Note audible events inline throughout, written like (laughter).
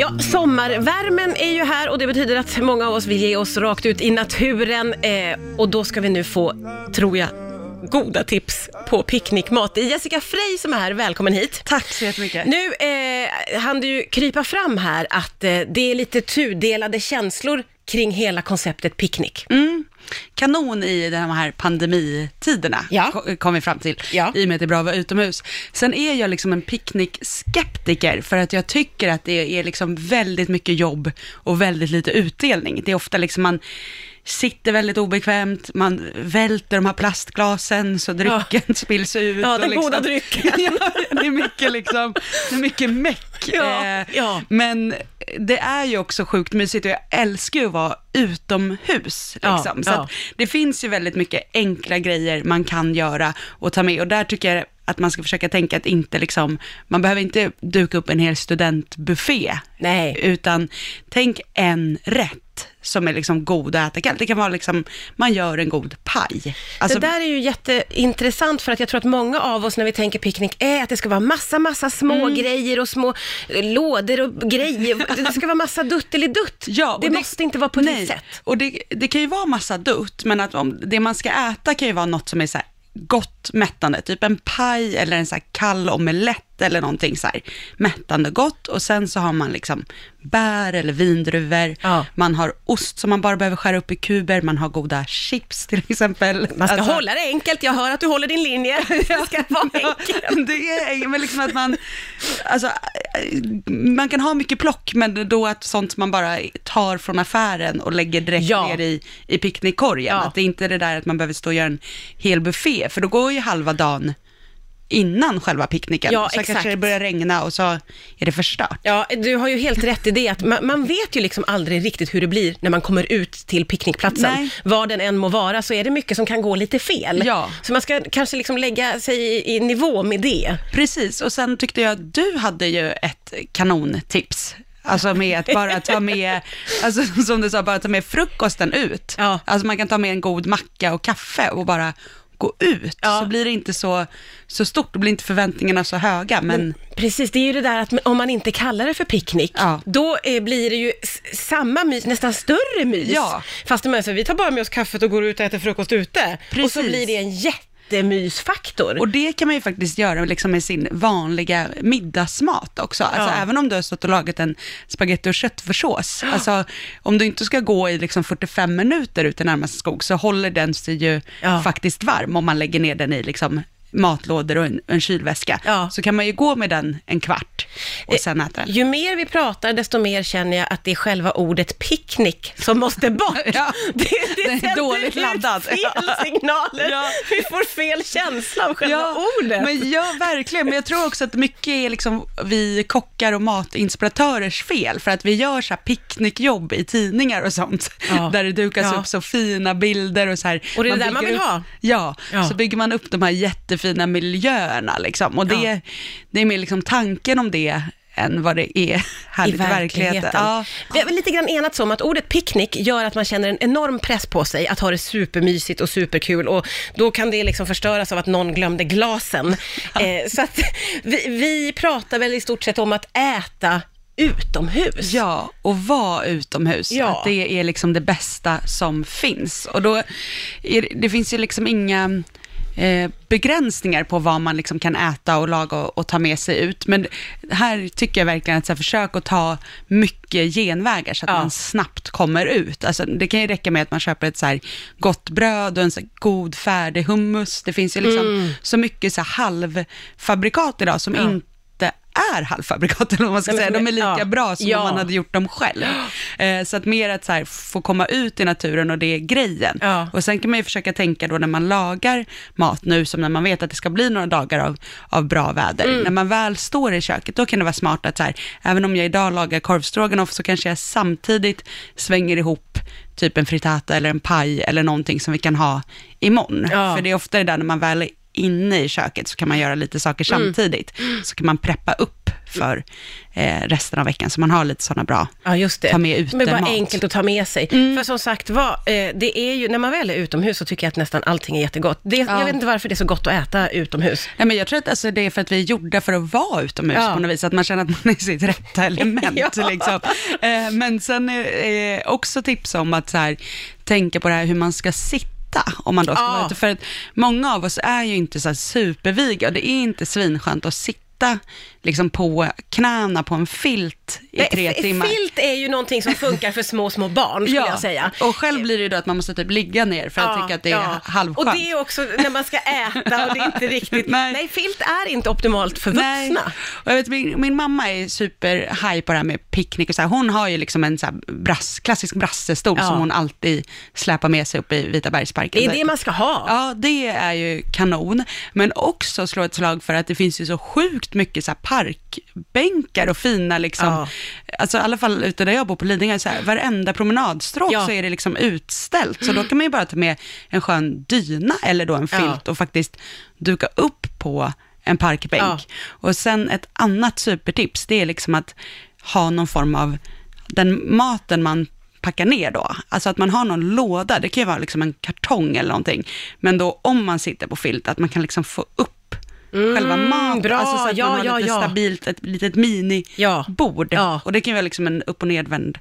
Ja, sommarvärmen är ju här och det betyder att många av oss vill ge oss rakt ut i naturen eh, och då ska vi nu få, tror jag, goda tips på picknickmat. Det är Jessica Frey som är här, välkommen hit. Tack så jättemycket. Nu eh, hann du ju krypa fram här att eh, det är lite tudelade känslor kring hela konceptet picknick. Mm. Kanon i de här pandemitiderna, Ja. ko- kom vi fram till, Ja. i och med att det är bra att vara utomhus. Sen är jag liksom en picknickskeptiker, för att jag tycker att det är liksom väldigt mycket jobb och väldigt lite utdelning. Det är ofta liksom man sitter väldigt obekvämt, man välter de här plastglasen så drycken spills ut. Ja, den liksom, goda drycken. (laughs) ja, det är mycket liksom, det är mycket meck. Ja, Eh, ja. Men det är ju också sjukt mysigt och jag älskar ju att vara utomhus. Ja, Liksom. Så ja. att det finns ju väldigt mycket enkla grejer man kan göra och ta med. Och där tycker jag att man ska försöka tänka att inte liksom, man behöver inte duka upp en hel studentbuffé. Nej. Utan tänk en rätt som är liksom god att äta kallt. Det kan vara liksom, man gör en god paj. Alltså, det där är ju jätteintressant för att jag tror att många av oss när vi tänker picknick är att det ska vara massa, massa små Mm. grejer och små eh, lådor och grejer. Det ska vara massa duttelidutt. (laughs) Ja, och det, måste inte vara på nej, ett sätt. Och det, det kan ju vara massa dutt, men att om det man ska äta kan ju vara något som är så här gott mättande, typ en paj eller en så här kall omelett eller någonting så här mättande gott och sen så har man liksom bär eller vindruvor, Ja. man har ost som man bara behöver skära upp i kuber, man har goda chips till exempel. Man ska Alltså- hålla det enkelt. Jag hör att du håller din linje. (laughs) Det ska vara enkelt. det är men liksom att man, alltså, man kan ha mycket plock, men då att sånt man bara tar från affären och lägger direkt Ja. ner i, i picknickkorgen. Ja. Att det inte är det där att man behöver stå och göra en hel buffé, för då går ju halva dagen innan själva picknicken. Ja, så exakt. kanske det börjar regna och så är det förstört. Ja, du har ju helt rätt i det att man, man vet ju liksom aldrig riktigt hur det blir när man kommer ut till picknickplatsen. Nej. Var den än må vara så är det mycket som kan gå lite fel. Ja. Så man ska kanske liksom lägga sig i, i nivå med det. Precis, och sen tyckte jag att du hade ju ett kanontips. Alltså med att bara ta med, (laughs) alltså som du sa, bara ta med frukosten ut. Ja. Alltså man kan ta med en god macka och kaffe och bara gå ut. Ja. Så blir det inte så, så stort, då blir inte förväntningarna så höga. Men, Precis, det är ju det där att om man inte kallar det för picknick, Ja. då eh, blir det ju samma mys, nästan större mys. Ja. Fast är så, vi tar bara med oss kaffet och går ut och äter frukost ute. Och så Precis. blir det en jättemysfaktor. och det kan man ju faktiskt göra liksom med sin vanliga middagsmat också. Alltså Ja. även om du har stått och lagat en spaghetti och köttfärssås. Alltså om du inte ska gå i liksom 45 minuter ut i närmaste skog så håller den sig ju Ja. faktiskt varm om man lägger ner den i liksom matlådor och en, en kylväska. Ja. Så kan man ju gå med den en kvart och Eh, sen äta den. Ju mer vi pratar, desto mer känner jag att det är själva ordet picknick som måste bort. (laughs) Ja, det, det, det är dåligt laddat. fel Ja. signaler. Ja. Vi får fel känsla av själva ordet. Men ja, verkligen. Men jag tror också att mycket är liksom vi kockar och matinspiratörers fel, för att vi gör så här picknickjobb i tidningar och sånt, Ja. där det dukas Ja. upp så fina bilder och så här. Och det är det där man vill upp, ha. Ja, Ja. så bygger man upp de här jättefina miljöerna liksom. Och det, Ja. det är mer liksom tanken om det än vad det är här I i verkligheten. Ja. Vi har lite grann enats om att ordet picknick gör att man känner en enorm press på sig att ha det supermysigt och superkul och då kan det liksom förstöras av att någon glömde glasen. Eh, så att (laughs) vi, vi pratar väl i stort sett om att äta utomhus. Ja, och vara utomhus. Ja. Att det är liksom det bästa som finns. Och då är, det finns ju liksom inga eh, begränsningar på vad man liksom kan äta och laga och, och ta med sig ut. Men här tycker jag verkligen att så här, försök att ta mycket genvägar så att Ja. man snabbt kommer ut. Alltså, det kan ju räcka med att man köper ett så här gott bröd och en så här god färdig hummus. Det finns ju liksom så mycket så halvfabrikat idag som Ja. inte är halvfabrikat, (laughs) eller vad man ska säga. De är lika ja. bra som Ja. om man hade gjort dem själv. (gasps) Eh, så att mer att så här, få komma ut i naturen och det är grejen. Ja. Och sen kan man ju försöka tänka då när man lagar mat nu, som när man vet att det ska bli några dagar av, av bra väder. Mm. När man väl står i köket, då kan det vara smart att så här, även om jag idag lagar korvstroganoff så kanske jag samtidigt svänger ihop typ en frittata eller en paj eller någonting som vi kan ha imorgon. Ja. För det är ofta det där när man väl inne i köket så kan man göra lite saker Mm. samtidigt. Så kan man preppa upp för eh, resten av veckan, så man har lite sådana bra Ja, just det. ta med ute Men bara mat. enkelt att ta med sig. Mm. För som sagt var, eh, det är ju, när man väl är utomhus så tycker jag att nästan allting är jättegott. Det, Ja. Jag vet inte varför det är så gott att äta utomhus. Nej, men jag tror att alltså, det är för att vi är gjorda för att vara utomhus Ja. på något vis, att man känner att man är sitt rätta (laughs) element. Ja. liksom. eh, men sen är eh, också tips om att så här, tänka på det här hur man ska sitta om man då ska Ja. vara ute. För att många av oss är ju inte så superviga och det är inte svinskönt att sitta liksom på knäna på en filt i Nej, tre timmar. Filt är ju någonting som funkar för små, små barn, skulle jag säga. och själv blir det ju då att man måste typ ligga ner för att tycka att det är halvskönt. Och det är också när man ska äta och det är inte riktigt... (laughs) Nej. Nej. filt är inte optimalt för vuxna. Nej. Och jag vet, min, min mamma är super på det här med picknick och så här. Hon har ju liksom en så brass, klassisk brassestol Ja. som hon alltid släpar med sig upp i Vita bergsparken. Det är det man ska ha. Ja, det är ju kanon. Men också slå ett slag för att det finns ju så sjukt mycket så här parkbänkar och fina liksom, Ja. alltså i alla fall ute där jag bor på Lidingö, så här, varenda promenadstråk Ja. så är det liksom utställt. Så då kan man ju bara ta med en skön dyna eller då en Ja. filt och faktiskt duka upp på en parkbänk. Ja. Och sen ett annat supertips, det är liksom att ha någon form av, den maten man packar ner då, alltså att man har någon låda, det kan ju vara liksom en kartong eller någonting, men då om man sitter på filt, att man kan liksom få upp själva maten, Mm, bra. alltså så att Ja, man har ja, lite ja. stabilt, ett litet Ja. minibord. Ja. Och det kan ju vara liksom en upp och nedvänd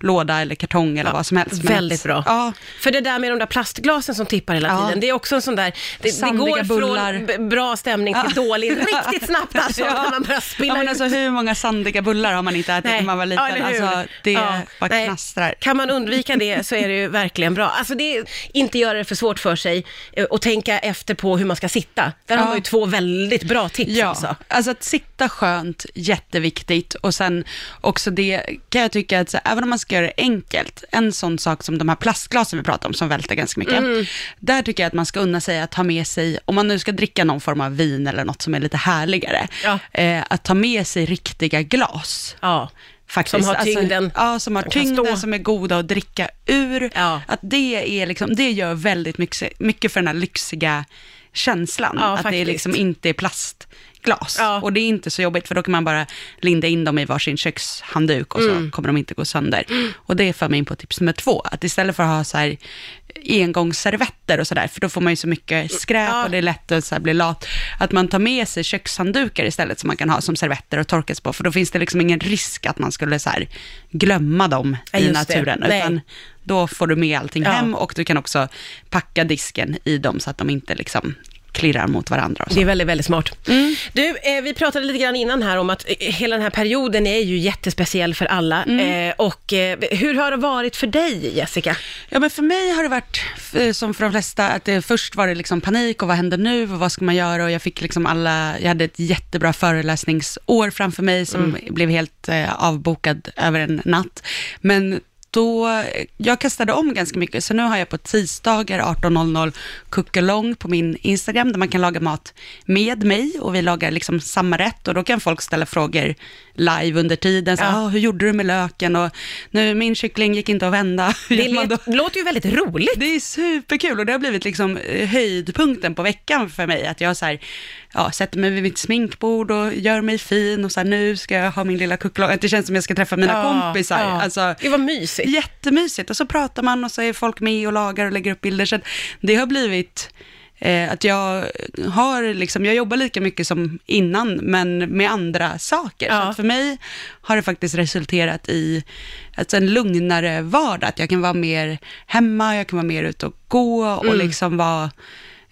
låda eller kartong eller vad som helst. Men Väldigt bra. Ja, För det där med de där plastglasen som tippar hela Ja. tiden, det är också en sån där, det, det går bullar. från bra stämning till Ja. dålig (laughs) riktigt snabbt alltså, Ja. när man börjar ja spilla men ut. alltså hur många sandiga bullar har man inte ätit när man var liten? Ja, alltså det Ja, bara nej. knastrar. Kan man undvika det så är det ju verkligen bra. Alltså det är, inte göra det för svårt för sig eh, och tänka efter på hur man ska sitta. Där har Ja. man ju två väldigt bra tips Ja, alltså. alltså att sitta skönt, jätteviktigt. Och sen också det kan jag tycka att så, även om man ska göra det enkelt, en sån sak som de här plastglasen vi pratar om som välter ganska mycket, Mm. där tycker jag att man ska unna sig att ta med sig, om man nu ska dricka någon form av vin eller något som är lite härligare, Ja. eh, att ta med sig riktiga glas. Ja. Faktiskt. Som har tyngden. Alltså, ja, som har tyngden, som är goda att dricka ur. Ja. Att det, är liksom, det gör väldigt mycket, mycket för den här lyxiga känslan. Ja, att det faktiskt. liksom inte är plastglas. Ja. Och det är inte så jobbigt, för då kan man bara linda in dem i varsin kökshandduk och så Mm. kommer de inte gå sönder. Och det för mig in på tips nummer två, att istället för att ha så här engångsservetter och sådär, för då får man ju så mycket skräp Ja. och det är lätt att så bli lat, att man tar med sig kökshanddukar istället som man kan ha som servetter och torkas på, för då finns det liksom ingen risk att man skulle så glömma dem Ja, i naturen, utan då får du med allting hem och du kan också packa disken i dem så att de inte liksom klirrar mot varandra. Det är väldigt, väldigt smart. Mm. Du, eh, vi pratade lite grann innan här om att eh, hela den här perioden är ju jättespeciell för alla. Mm. Eh, och eh, hur har det varit för dig, Jessica? Ja, men för mig har det varit, eh, som för de flesta, att det först var det liksom panik och vad händer nu och vad ska man göra? Och jag fick liksom alla, jag hade ett jättebra föreläsningsår framför mig som blev helt eh, avbokad över en natt. Men då, jag kastade om ganska mycket, så nu har jag på tisdagar 18.00 cookalong på min Instagram, där man kan laga mat med mig och vi lagar liksom samma rätt och då kan folk ställa frågor live under tiden. Så, Ja. ah, hur gjorde du med löken? Och nu, min kyckling gick inte att vända. (laughs) Det låter ju väldigt roligt. Det är superkul och det har blivit liksom eh, höjdpunkten på veckan för mig. Att jag så här, ja, sätter mig vid mitt sminkbord och gör mig fin och så här, nu ska jag ha min lilla. Att det känns som jag ska träffa mina Ja, kompisar. ja. Alltså, Det var mysigt. jättemysigt. Och så pratar man och så är folk med och lagar och lägger upp bilder. Så det har blivit eh, att jag har liksom, jag jobbar lika mycket som innan, men med andra saker. Ja. Så för mig har det faktiskt resulterat i alltså en lugnare vardag. Att jag kan vara mer hemma, jag kan vara mer ute och gå och Mm. liksom vara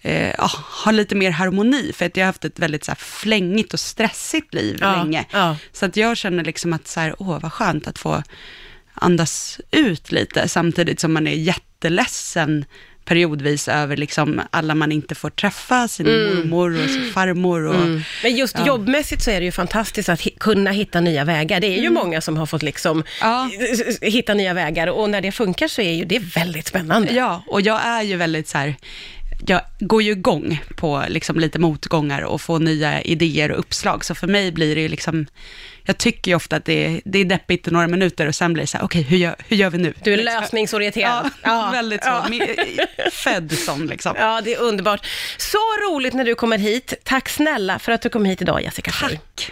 eh, ja, ha lite mer harmoni, för att jag har haft ett väldigt så här, flängigt och stressigt liv Ja, länge. ja. Så att jag känner liksom att så här, åh vad skönt att få andas ut lite, samtidigt som man är jätteledsen periodvis över liksom alla man inte får träffa, sin mormor och sin farmor. Och, Mm. Men just Ja. jobbmässigt så är det ju fantastiskt att kunna hitta nya vägar. Det är ju många som har fått liksom Ja. hitta nya vägar och när det funkar så är ju det väldigt spännande. Ja, och jag är ju väldigt så här, jag går ju igång på liksom lite motgångar och får nya idéer och uppslag. Så för mig blir det ju liksom, jag tycker ju ofta att det är, det är deppigt i några minuter och sen blir det så här, okej, hur, gör, hur gör vi nu? Du är Liksom. lösningsorienterad. (laughs) Ja, väldigt så. Ja. Född sån liksom. Ja, det är underbart. Så roligt när du kommer hit. Tack snälla för att du kom hit idag, Jessica. Tack.